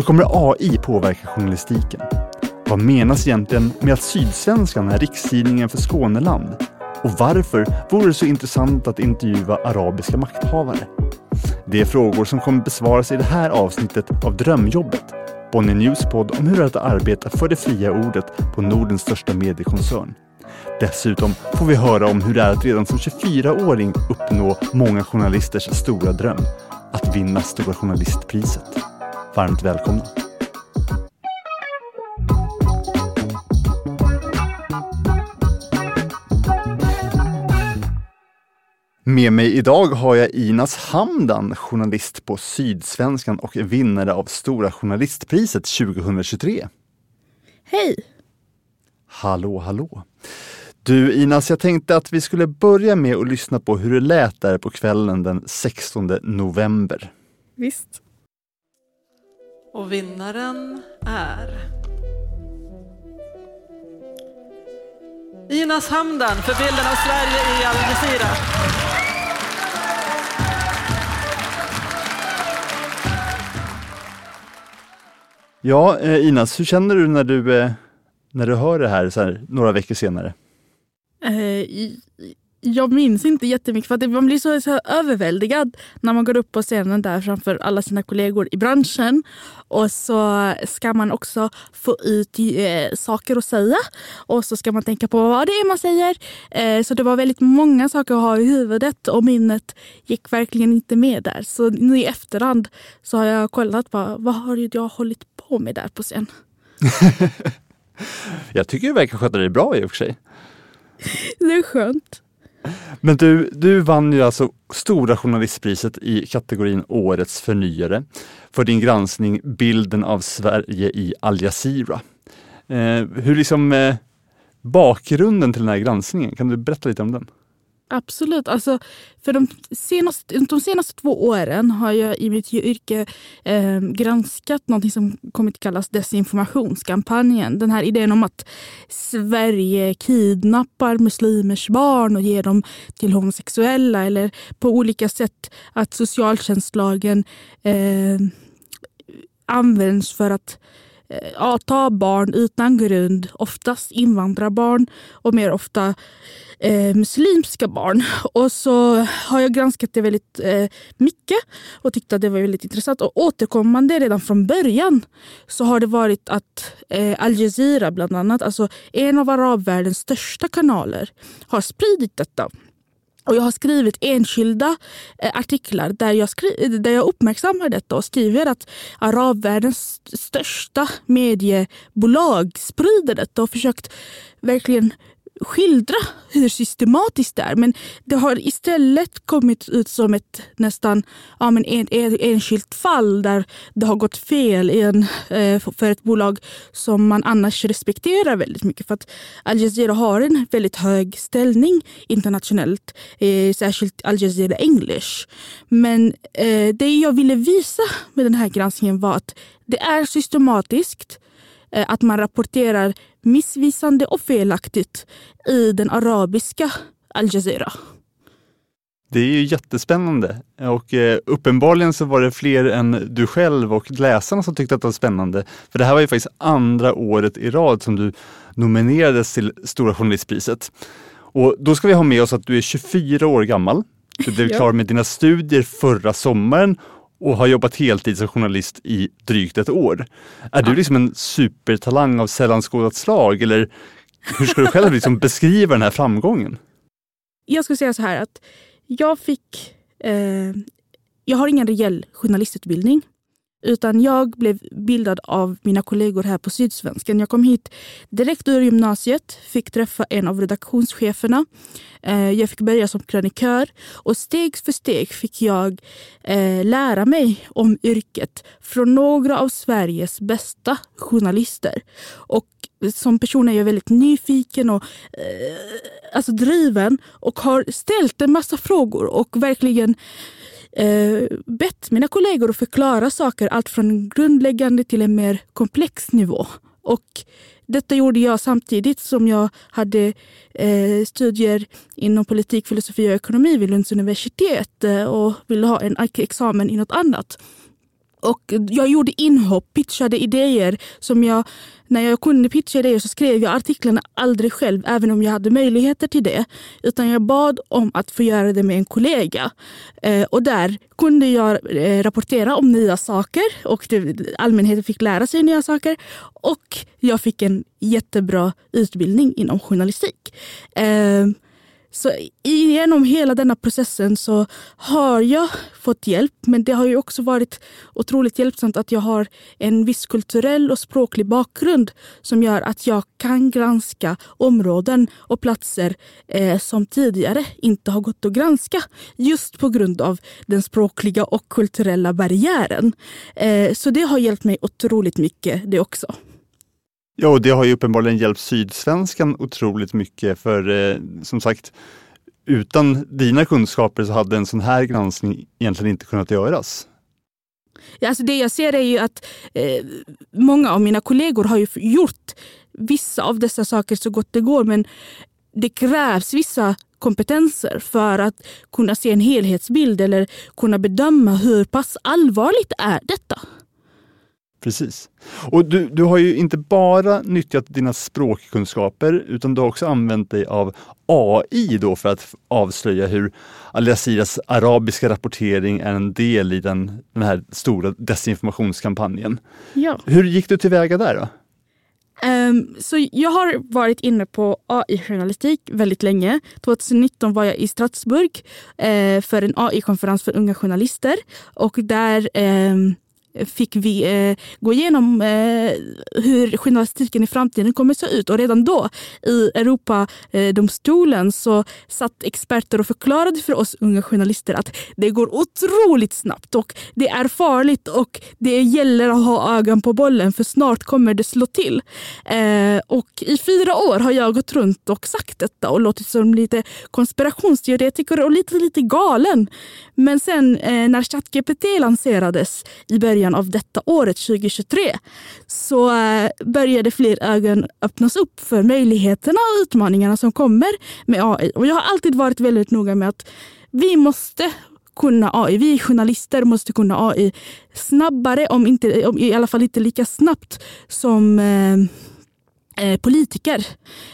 Hur kommer AI påverka journalistiken? Vad menas egentligen med att Sydsvenskan är rikstidningen för Skåneland? Och varför vore det så intressant att intervjua arabiska makthavare? Det är frågor som kommer besvaras i det här avsnittet av Drömjobbet, Bonnier News podd om hur det är att arbeta för det fria ordet på Nordens största mediekoncern. Dessutom får vi höra om hur det är att redan som 24-åring uppnå många journalisters stora dröm, att vinna Stora Journalistpriset. Varmt välkomna! Med mig idag har jag Inas Hamdan, journalist på Sydsvenskan och vinnare av Stora Journalistpriset 2023. Hej! Hallå, hallå! Du Inas, jag tänkte att vi skulle börja med att lyssna på hur det lät där på kvällen den 16 november. Visst. Och vinnaren är Inas Hamdan för bilden av Sverige i Al Jazeera. Ja, eh, Inas, hur känner du när du, eh, när du hör det här, så här några veckor senare? Eh, jag minns inte jättemycket för att man blir så, så överväldigad när man går upp på scenen där framför alla sina kollegor i branschen. Och så ska man också få ut eh, saker att säga och så ska man tänka på vad det är man säger. Eh, så det var väldigt många saker att ha i huvudet och minnet gick verkligen inte med där. Så nu i efterhand så har jag kollat på vad har jag hållit på med där på scen. jag tycker du verkar sköta dig bra i och för sig. Det är skönt. Men du, du vann ju alltså Stora journalistpriset i kategorin Årets förnyare för din granskning Bilden av Sverige i Al Jazeera. Eh, hur liksom eh, bakgrunden till den här granskningen, kan du berätta lite om den? Absolut. Alltså, för de senaste, de senaste två åren har jag i mitt yrke eh, granskat något som kommit att kallas desinformationskampanjen. Den här idén om att Sverige kidnappar muslimers barn och ger dem till homosexuella eller på olika sätt att socialtjänstlagen eh, används för att eh, ta barn utan grund, oftast invandrarbarn och mer ofta eh, muslimska barn. Och så har jag granskat det väldigt eh, mycket och tyckte att det var väldigt intressant. Och återkommande redan från början så har det varit att eh, Al Jazeera bland annat, alltså en av arabvärldens största kanaler, har spridit detta. Och jag har skrivit enskilda eh, artiklar där jag, där jag uppmärksammar detta och skriver att arabvärldens största mediebolag sprider detta och försökt verkligen skildra hur systematiskt det är. Men det har istället kommit ut som ett nästan ja, men en, en, enskilt fall där det har gått fel i en, eh, för ett bolag som man annars respekterar väldigt mycket. För att Al Jazeera har en väldigt hög ställning internationellt, eh, särskilt Al Jazeera English. Men eh, det jag ville visa med den här granskningen var att det är systematiskt Eh, att man rapporterar missvisande och felaktigt i den arabiska Al Jazeera. Det är ju jättespännande och eh, uppenbarligen så var det fler än du själv och läsarna som tyckte att det var spännande. För det här var ju faktiskt andra året i rad som du nominerades till Stora Journalistpriset. Och då ska vi ha med oss att du är 24 år gammal. Du blev klar med dina studier förra sommaren och har jobbat heltid som journalist i drygt ett år. Är du liksom en supertalang av sällan skådat slag eller hur ska du själv liksom beskriva den här framgången? Jag skulle säga så här att jag fick... Eh, jag har ingen rejäl journalistutbildning. Utan jag blev bildad av mina kollegor här på Sydsvenskan. Jag kom hit direkt ur gymnasiet, fick träffa en av redaktionscheferna. Eh, jag fick börja som krönikör och steg för steg fick jag eh, lära mig om yrket från några av Sveriges bästa journalister. Och som person är jag väldigt nyfiken och eh, alltså driven och har ställt en massa frågor och verkligen eh, bett mina kollegor att förklara saker, allt från grundläggande till en mer komplex nivå. Och detta gjorde jag samtidigt som jag hade eh, studier inom politik, filosofi och ekonomi vid Lunds universitet eh, och ville ha en examen i något annat. Och jag gjorde inhopp, pitchade idéer. som jag, När jag kunde pitcha idéer så skrev jag artiklarna aldrig själv, även om jag hade möjligheter till det. Utan jag bad om att få göra det med en kollega. Eh, och där kunde jag eh, rapportera om nya saker och det, allmänheten fick lära sig nya saker. Och jag fick en jättebra utbildning inom journalistik. Eh, så genom hela denna processen så har jag fått hjälp men det har ju också varit otroligt hjälpsamt att jag har en viss kulturell och språklig bakgrund som gör att jag kan granska områden och platser eh, som tidigare inte har gått att granska just på grund av den språkliga och kulturella barriären. Eh, så det har hjälpt mig otroligt mycket det också. Ja, och det har ju uppenbarligen hjälpt Sydsvenskan otroligt mycket för eh, som sagt, utan dina kunskaper så hade en sån här granskning egentligen inte kunnat göras. Ja, alltså det jag ser är ju att eh, många av mina kollegor har ju gjort vissa av dessa saker så gott det går men det krävs vissa kompetenser för att kunna se en helhetsbild eller kunna bedöma hur pass allvarligt är detta. Precis. Och du, du har ju inte bara nyttjat dina språkkunskaper utan du har också använt dig av AI då för att avslöja hur Al Jazeeras arabiska rapportering är en del i den, den här stora desinformationskampanjen. Ja. Hur gick du tillväga där då? Um, så jag har varit inne på AI-journalistik väldigt länge. 2019 var jag i Strasbourg uh, för en AI-konferens för unga journalister och där um, fick vi eh, gå igenom eh, hur journalistiken i framtiden kommer att se ut. Och redan då i Europadomstolen eh, så satt experter och förklarade för oss unga journalister att det går otroligt snabbt och det är farligt och det gäller att ha ögon på bollen för snart kommer det slå till. Eh, och i fyra år har jag gått runt och sagt detta och låtit som lite konspirationsteoretiker och lite, lite galen. Men sen eh, när ChatGPT lanserades i början av detta året, 2023, så eh, började fler ögon öppnas upp för möjligheterna och utmaningarna som kommer med AI. Och jag har alltid varit väldigt noga med att vi måste kunna AI. Vi journalister måste kunna AI snabbare, om inte, om i alla fall inte lika snabbt som eh, eh politiker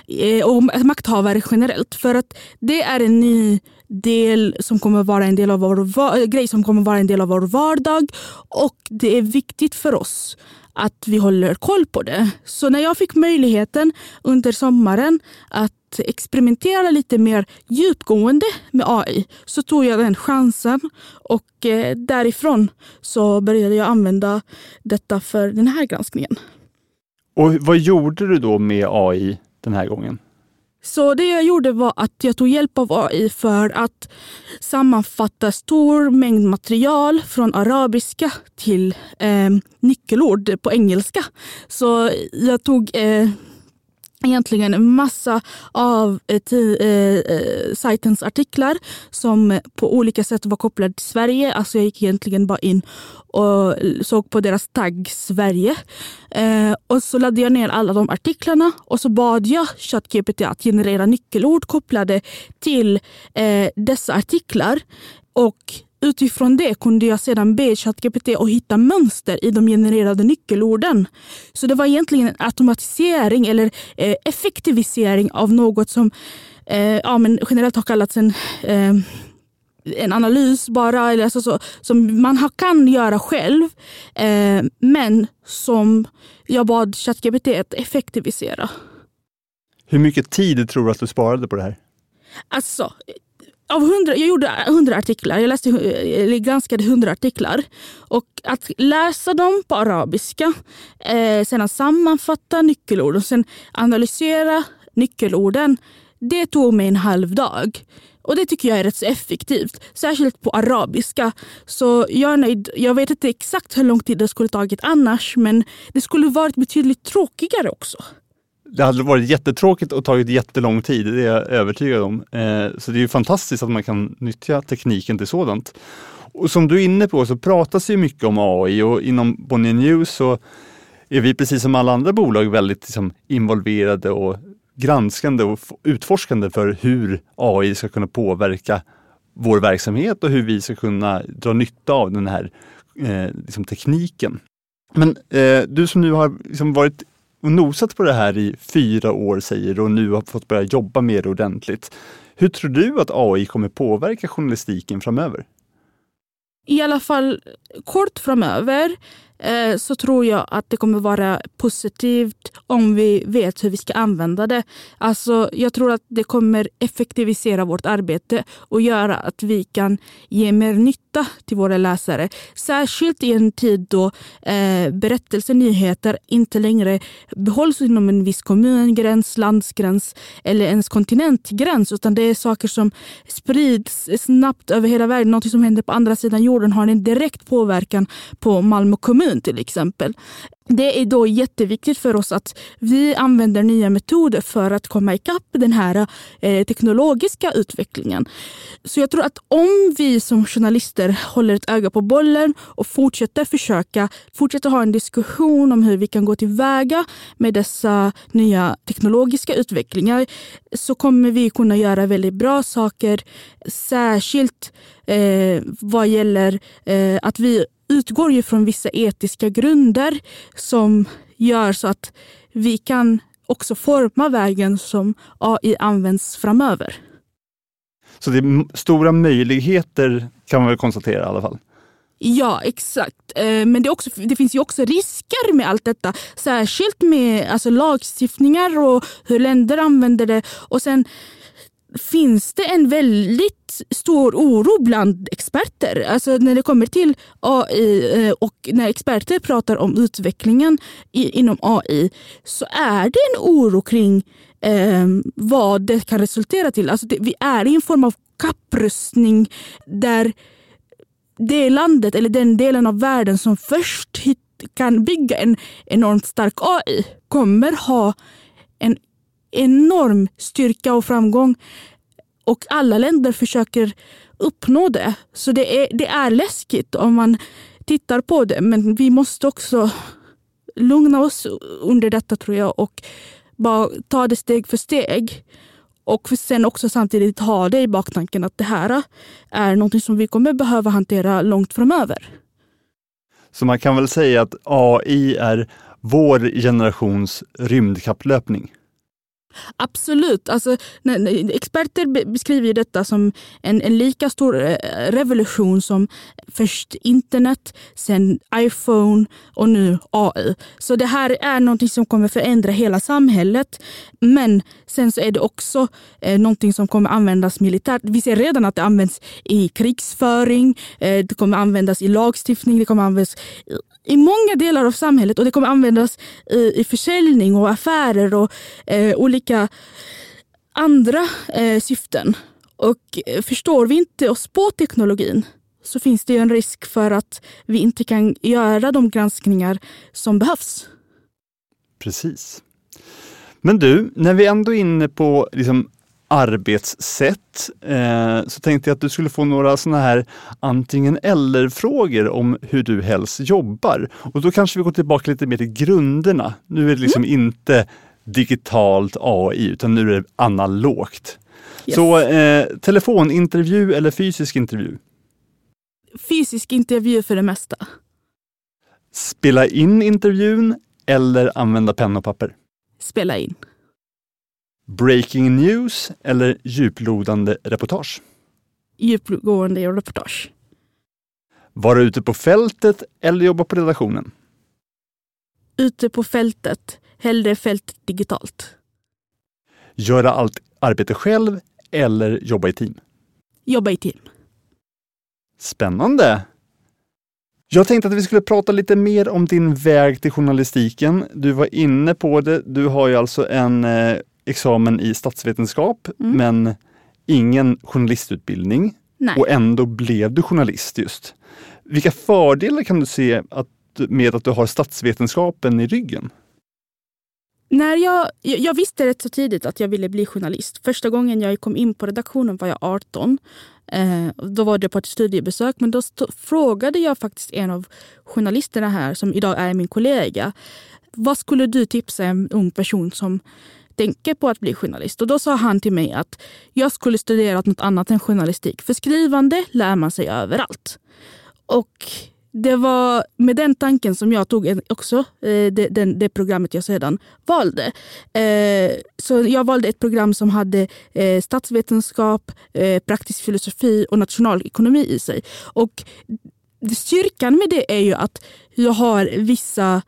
eh, och makthavare generellt. För att det är en ny del som kommer vara en del av vår eh, grej som kommer vara en del av vår vardag och det är viktigt för oss att vi håller koll på det. Så när jag fick möjligheten under sommaren att experimentera lite mer djupgående med AI så tog jag den chansen och eh, därifrån så började jag använda detta för den här granskningen. Och vad gjorde du då med AI den här gången? Så det jag gjorde var att jag tog hjälp av AI för att sammanfatta stor mängd material från arabiska till eh, nyckelord på engelska. Så jag tog eh, egentligen en massa av eh, eh, eh, sajtens artiklar som på olika sätt var kopplade till Sverige. Alltså jag gick egentligen bara in och såg på deras tagg Sverige. Eh, och så laddade jag ner alla de artiklarna och så bad jag ChatGPT att generera nyckelord kopplade till eh, dessa artiklar. Och Utifrån det kunde jag sedan be ChatGPT att hitta mönster i de genererade nyckelorden. Så det var egentligen en automatisering eller eh, effektivisering av något som eh, ja, men generellt har kallats en eh, en analys bara, eller alltså så, som man kan göra själv. Eh, men som jag bad ChatGPT att effektivisera. Hur mycket tid tror du att du sparade på det här? Alltså, av 100, jag gjorde 100 artiklar, jag läste, eh, eller granskade 100 artiklar. Och att läsa dem på arabiska, eh, sedan sammanfatta nyckelord och sen analysera nyckelorden, det tog mig en halv dag. Och det tycker jag är rätt så effektivt, särskilt på arabiska. Så jag är nöjd. Jag vet inte exakt hur lång tid det skulle tagit annars, men det skulle varit betydligt tråkigare också. Det hade varit jättetråkigt och tagit jättelång tid, det är jag övertygad om. Eh, så det är fantastiskt att man kan nyttja tekniken till sådant. Och som du är inne på så pratas ju mycket om AI och inom Bonnier News så är vi precis som alla andra bolag väldigt liksom, involverade och granskande och utforskande för hur AI ska kunna påverka vår verksamhet och hur vi ska kunna dra nytta av den här eh, liksom tekniken. Men eh, du som nu har liksom varit och nosat på det här i fyra år säger du och nu har fått börja jobba med det ordentligt. Hur tror du att AI kommer påverka journalistiken framöver? I alla fall kort framöver Eh, så tror jag att det kommer vara positivt om vi vet hur vi ska använda det. Alltså, jag tror att det kommer effektivisera vårt arbete och göra att vi kan ge mer nytta till våra läsare. Särskilt i en tid då eh, berättelser, nyheter inte längre behålls inom en viss kommungräns, landsgräns eller ens kontinentgräns. Utan det är saker som sprids snabbt över hela världen. Något som händer på andra sidan jorden har en direkt påverkan på Malmö kommun till exempel. Det är då jätteviktigt för oss att vi använder nya metoder för att komma ikapp den här eh, teknologiska utvecklingen. Så jag tror att om vi som journalister håller ett öga på bollen och fortsätter försöka, fortsätter ha en diskussion om hur vi kan gå tillväga med dessa nya teknologiska utvecklingar så kommer vi kunna göra väldigt bra saker. Särskilt eh, vad gäller eh, att vi utgår ju från vissa etiska grunder som gör så att vi kan också forma vägen som AI används framöver. Så det är stora möjligheter kan man väl konstatera i alla fall? Ja, exakt. Eh, men det, också, det, finns ju också risker med allt detta. Särskilt med alltså, lagstiftningar och hur länder använder det. Och sen finns det en väldigt stor oro bland experter. Alltså när det kommer till AI eh, och när experter pratar om utvecklingen inom AI så är det en oro kring eh, vad det kan resultera till. Alltså det, vi är i en form av kapprustning där det landet eller den delen av världen som först kan bygga en enormt stark AI kommer ha en enorm styrka och framgång. Och alla länder försöker uppnå det. Så det är, det är läskigt om man tittar på det. Men vi måste också lugna oss under detta tror jag och bara ta det steg för steg. Och sen också samtidigt ha det i baktanken att det här är något som vi kommer behöva hantera långt framöver. Så man kan väl säga att AI är vår generations rymdkapplöpning? Absolut. Alltså, experter beskriver detta som en, en lika stor eh, revolution som först internet, sen iPhone och nu AI. Så det här är någonting som kommer förändra hela samhället. Men sen så är det också eh, någonting som kommer användas militärt. Vi ser redan att det används i krigsföring, eh, det kommer användas i lagstiftning, det kommer användas i många delar av samhället och det kommer användas i, i försäljning och affärer och eh, olika andra eh, syften. Och eh, förstår vi inte oss på teknologin så finns det en risk för att vi inte kan göra de granskningar som behövs. Precis. Men du, när vi ändå är inne på liksom arbetssätt eh, så tänkte jag att du skulle få några sådana här antingen eller-frågor om hur du helst jobbar. Och då kanske vi går tillbaka lite mer till grunderna. Nu är det liksom mm. inte digitalt AI utan nu är det analogt. Yes. Så eh, telefonintervju eller fysisk intervju? Fysisk intervju för det mesta. Spela in intervjun eller använda penna och papper? Spela in. Breaking news eller djuplodande reportage? Djupgående reportage. Vara ute på fältet eller jobba på redaktionen? Ute på fältet. Hellre fält digitalt. Göra allt arbete själv eller jobba i team? Jobba i team. Spännande! Jag tänkte att vi skulle prata lite mer om din väg till journalistiken. Du var inne på det. Du har ju alltså en eh, examen i statsvetenskap mm. men ingen journalistutbildning. Nej. Och ändå blev du journalist just. Vilka fördelar kan du se att, med att du har statsvetenskapen i ryggen? När jag, jag visste rätt så tidigt att jag ville bli journalist. Första gången jag kom in på redaktionen var jag 18. Eh, då var det på ett studiebesök men då frågade jag faktiskt en av journalisterna här som idag är min kollega. Vad skulle du tipsa en ung person som tänker på att bli journalist. Och då sa han till mig att jag skulle studera något annat än journalistik. För skrivande lär man sig överallt. Och det var med den tanken som jag tog också eh, det, det, det programmet jag sedan valde. Eh, så jag valde ett program som hade eh, statsvetenskap, praktisk filosofi och nationalekonomi i sig. Och styrkan med det är ju att jag har vissa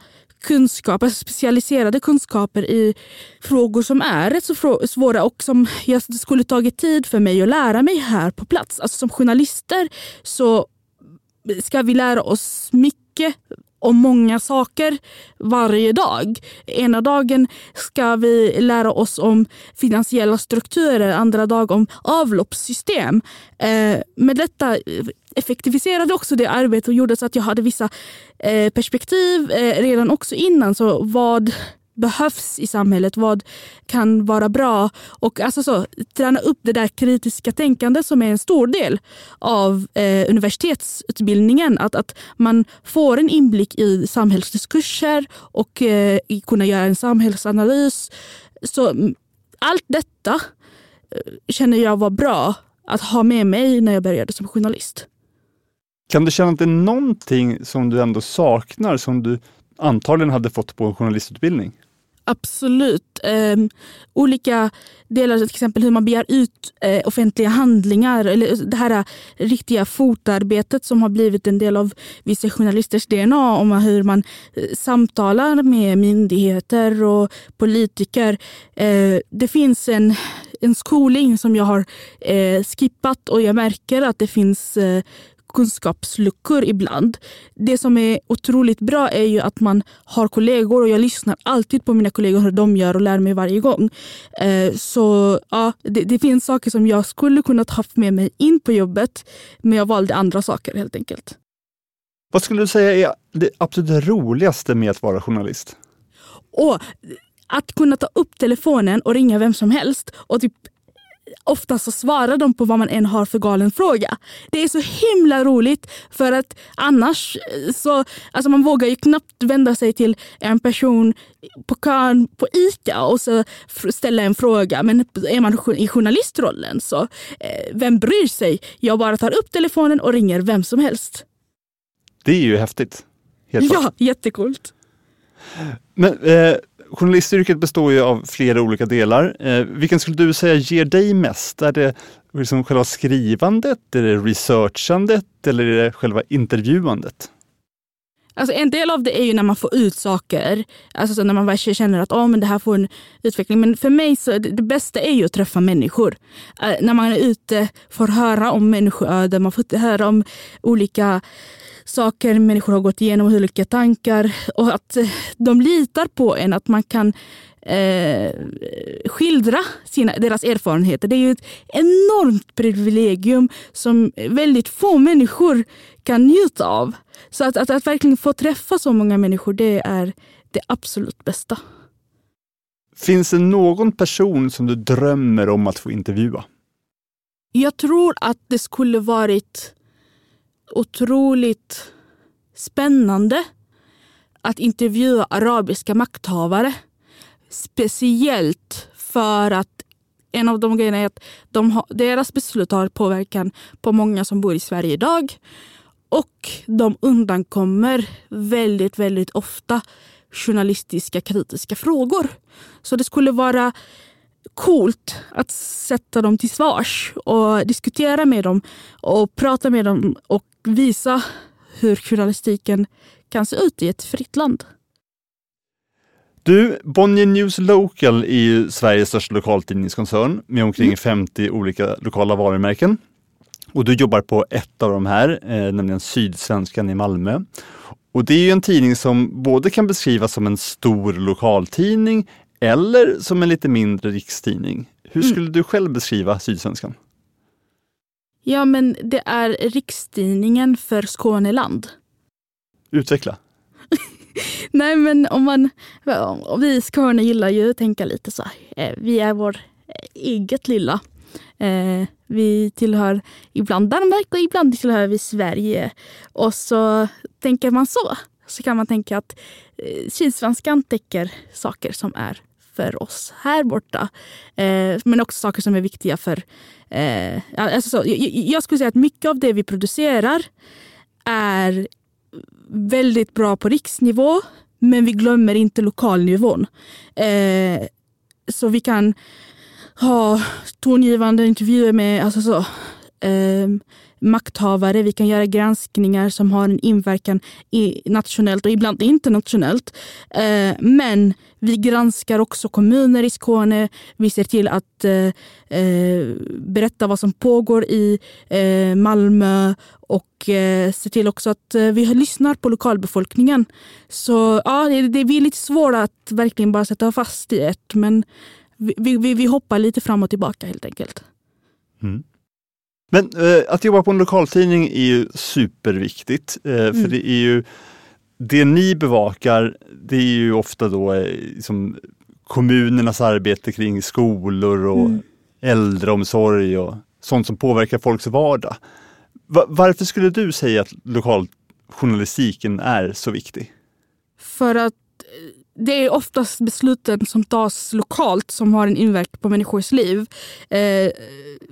kunskap, alltså specialiserade kunskaper i frågor som är rätt så svåra och som jag skulle tagit tid för mig att lära mig här på plats. Alltså som journalister så ska vi lära oss mycket om många saker varje dag. Ena dagen ska vi lära oss om finansiella strukturer, andra dagen om avloppssystem. Eh, med detta effektiviserade också det arbetet och gjorde så att jag hade vissa eh, perspektiv eh, redan också innan. Så vad behövs i samhället? Vad kan vara bra? Och alltså så, träna upp det där kritiska tänkandet som är en stor del av eh, universitetsutbildningen. Att, att man får en inblick i samhällsdiskurser och eh, kunna göra en samhällsanalys. Så allt detta eh, känner jag var bra att ha med mig när jag började som journalist. Kan du känna att det är någonting som du ändå saknar som du antagligen hade fått på en journalistutbildning? Absolut. Eh, olika delar, till exempel hur man begär ut eh, offentliga handlingar. Eller det här eh, riktiga fotarbetet som har blivit en del av vissa journalisters DNA. Om hur man eh, samtalar med myndigheter och politiker. Eh, det finns en, en skolning som jag har eh, skippat och jag märker att det finns kunskapsluckor ibland. Det som är otroligt bra är ju att man har kollegor och jag lyssnar alltid på mina kollegor hur de gör och lär mig varje gång. Eh, så ja, det, det finns saker som jag skulle kunnat haft med mig in på jobbet men jag valde andra saker helt enkelt. Vad skulle du säga är det absolut roligaste med att vara journalist? Och att kunna ta upp telefonen och ringa vem som helst och typ ofta så svarar de på vad man än har för galen fråga. Det är så himla roligt för att annars så, alltså man vågar ju knappt vända sig till en person på kön på ICA och så ställa en fråga. Men är man i journalistrollen så eh, vem bryr sig? Jag bara tar upp telefonen och ringer vem som helst. Det är ju häftigt. Ja, jättekult. Men eh, journalistyrket består ju av flera olika delar. Eh, vilken skulle du säga ger dig mest? Är det liksom själva skrivandet, är det researchandet eller är det själva intervjuandet? Alltså en del av det är ju när man får ut saker. Alltså när man verkligen känner att oh, men det här får en utveckling. Men för mig så det, det bästa är ju att träffa människor. Uh, när man är ute får höra om människoöden, man får höra om olika saker människor har gått igenom, olika tankar och att eh, de litar på en, att man kan eh, skildra sina, deras erfarenheter. Det är ju ett enormt privilegium som väldigt få människor kan njuta av. Så att, att, att verkligen få träffa så många människor, det är det absolut bästa. Finns det någon person som du drömmer om att få intervjua? Jag tror att det skulle varit otroligt spännande att intervjua arabiska makthavare. Speciellt för att en av de grejerna är att de har, deras beslut har påverkan på många som bor i Sverige idag. Och de undankommer väldigt, väldigt ofta journalistiska kritiska frågor. Så det skulle vara coolt att sätta dem till svars och diskutera med dem och prata med dem och visa hur journalistiken kan se ut i ett fritt land. Du, Bonnier News Local är ju Sveriges största lokaltidningskoncern med omkring mm. 50 olika lokala varumärken. Och du jobbar på ett av de här, eh, nämligen Sydsvenskan i Malmö. Och det är ju en tidning som både kan beskrivas som en stor lokaltidning eller som en lite mindre rikstidning. Hur mm. skulle mm. du själv beskriva Sydsvenskan? Ja, men det är rikstidningen för Skåneland. Utveckla. Nej, men om man... Vi i Skåne gillar ju att tänka lite så här. Eh, vi är vår eget lilla. Eh, vi tillhör ibland Danmark och ibland tillhör vi Sverige. Och så tänker man så, så kan man tänka att eh, Sydsvenskan täcker saker som är för oss här borta. Eh, men också saker som är viktiga för... Eh, alltså så, jag, jag, skulle säga att mycket av det vi producerar är väldigt bra på riksnivå men vi glömmer inte lokalnivån. Eh, så vi kan ha tongivande intervjuer med alltså så, eh, makthavare. Vi kan göra granskningar som har en inverkan i, nationellt och ibland internationellt. Eh, men vi granskar också kommuner i Skåne. Vi ser till att eh, eh berätta vad som pågår i eh, Malmö och eh, ser till också att eh, vi lyssnar på lokalbefolkningen. Så ja, det, det är lite svårt att verkligen bara sätta fast i ett men vi, vi, vi hoppar lite fram och tillbaka helt enkelt. Mm. Men eh, att jobba på en lokaltidning är ju superviktigt. Eh, mm. För det är ju det ni bevakar, det är ju ofta då eh, liksom, kommunernas arbete kring skolor och mm. äldreomsorg och sånt som påverkar folks vardag. Va varför skulle du säga att lokaljournalistiken är så viktig? För att det är oftast besluten som tas lokalt som har en inverkan på människors liv. Eh,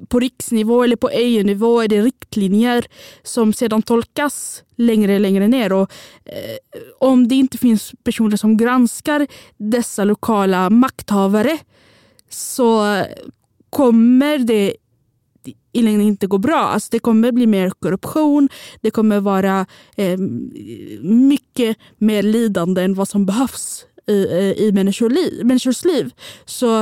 på riksnivå eller på EU-nivå är det riktlinjer som sedan tolkas längre och längre ner. Och, eh, om det inte finns personer som granskar dessa lokala makthavare så kommer det i längden inte gå bra. Alltså det kommer bli mer korruption, det kommer vara eh, mycket mer lidande än vad som behövs i, i människor liv, människors liv. Så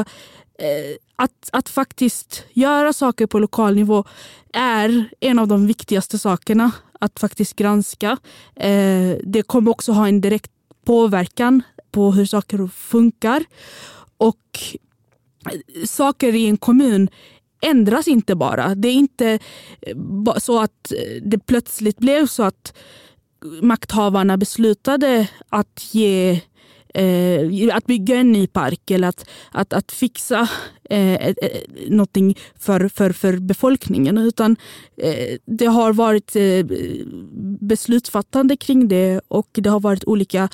eh, att, att faktiskt göra saker på lokal nivå är en av de viktigaste sakerna att faktiskt granska. Eh, det kommer också ha en direkt påverkan på hur saker funkar. Och eh, saker i en kommun ändras inte bara. Det är inte eh, så att eh, det plötsligt blev så att makthavarna beslutade att ge eh, att bygga en ny park eller att, att, att fixa eh, eh, någonting för, för, för befolkningen. Utan eh, det har varit eh, beslutsfattande kring det och det har varit olika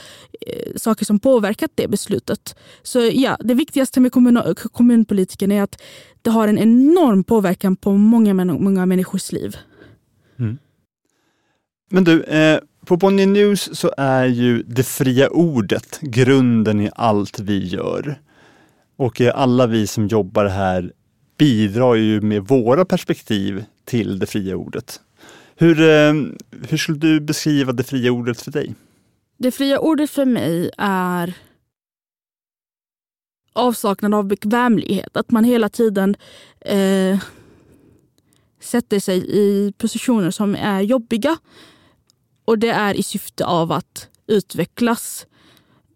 eh, saker som påverkat det beslutet. Så ja, det viktigaste med kommun, kommunpolitiken är att det har en enorm påverkan på många, många människors liv. Mm. Men du, eh, på Bonnier News så är ju det fria ordet grunden i allt vi gör. Och alla vi som jobbar här bidrar ju med våra perspektiv till det fria ordet. Hur, eh, hur skulle du beskriva det fria ordet för dig? Det fria ordet för mig är avsaknad av bekvämlighet. Att man hela tiden eh, sätter sig i positioner som är jobbiga och det är i syfte av att utvecklas.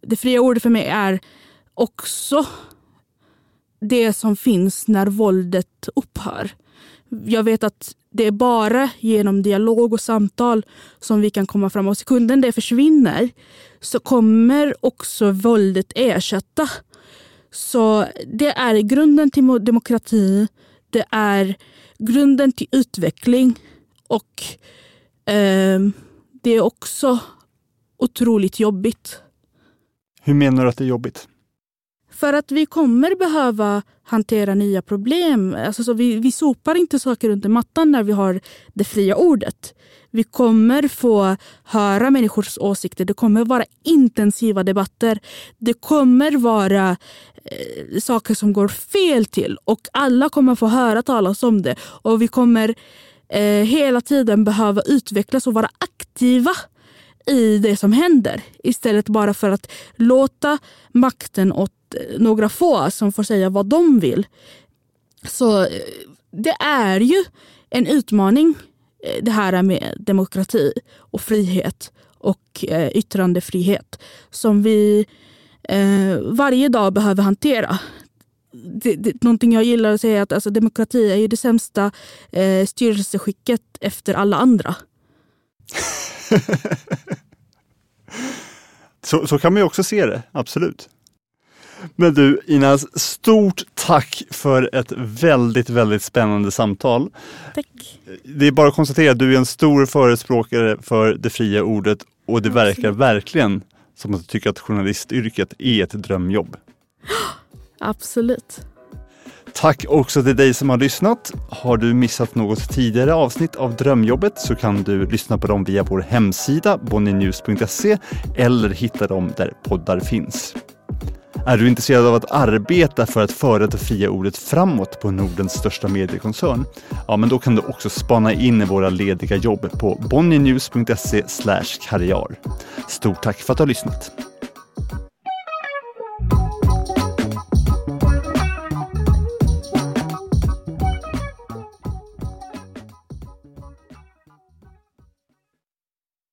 Det fria ordet för mig är också det som finns när våldet upphör. Jag vet att det är bara genom dialog och samtal som vi kan komma fram. Och sekunden det försvinner så kommer också våldet ersätta. Så det är grunden till demokrati. Det är grunden till utveckling. Och eh, det är också otroligt jobbigt. Hur menar du att det är jobbigt? För att vi kommer behöva hantera nya problem. Alltså, så vi, vi sopar inte saker under mattan när vi har det fria ordet. Vi kommer få höra människors åsikter. Det kommer vara intensiva debatter. Det kommer vara eh, saker som går fel till och alla kommer få höra talas om det. Och vi kommer eh, hela tiden behöva utvecklas och vara aktiva i det som händer. Istället bara för att låta makten åt eh, några få som får säga vad de vill. Så eh, det är ju en utmaning eh, det här med demokrati och frihet och yttrandefrihet som vi varje dag behöver hantera det, det, någonting jag gillar att säga är att alltså, demokrati är ju det sämsta eh, styrelseskicket efter alla andra. så, så kan man ju också se det, absolut. Men du Inas, stort tack för ett väldigt, väldigt spännande samtal. Tack. Det är bara att konstatera att du är en stor förespråkare för det fria ordet och det verkar verkligen som att du tycker att journalistyrket är ett drömjobb. Absolut. Tack också till dig som har lyssnat. Har du missat något tidigare avsnitt av Drömjobbet så kan du lyssna på dem via vår hemsida bonnynews.se eller hitta dem där poddar finns. Är du intresserad av att arbeta för att föra det fria ordet framåt på Nordens största mediekoncern? Ja, men då kan du också spana in i våra lediga jobb på bonnynews.se karriär. Stort tack för att du har lyssnat.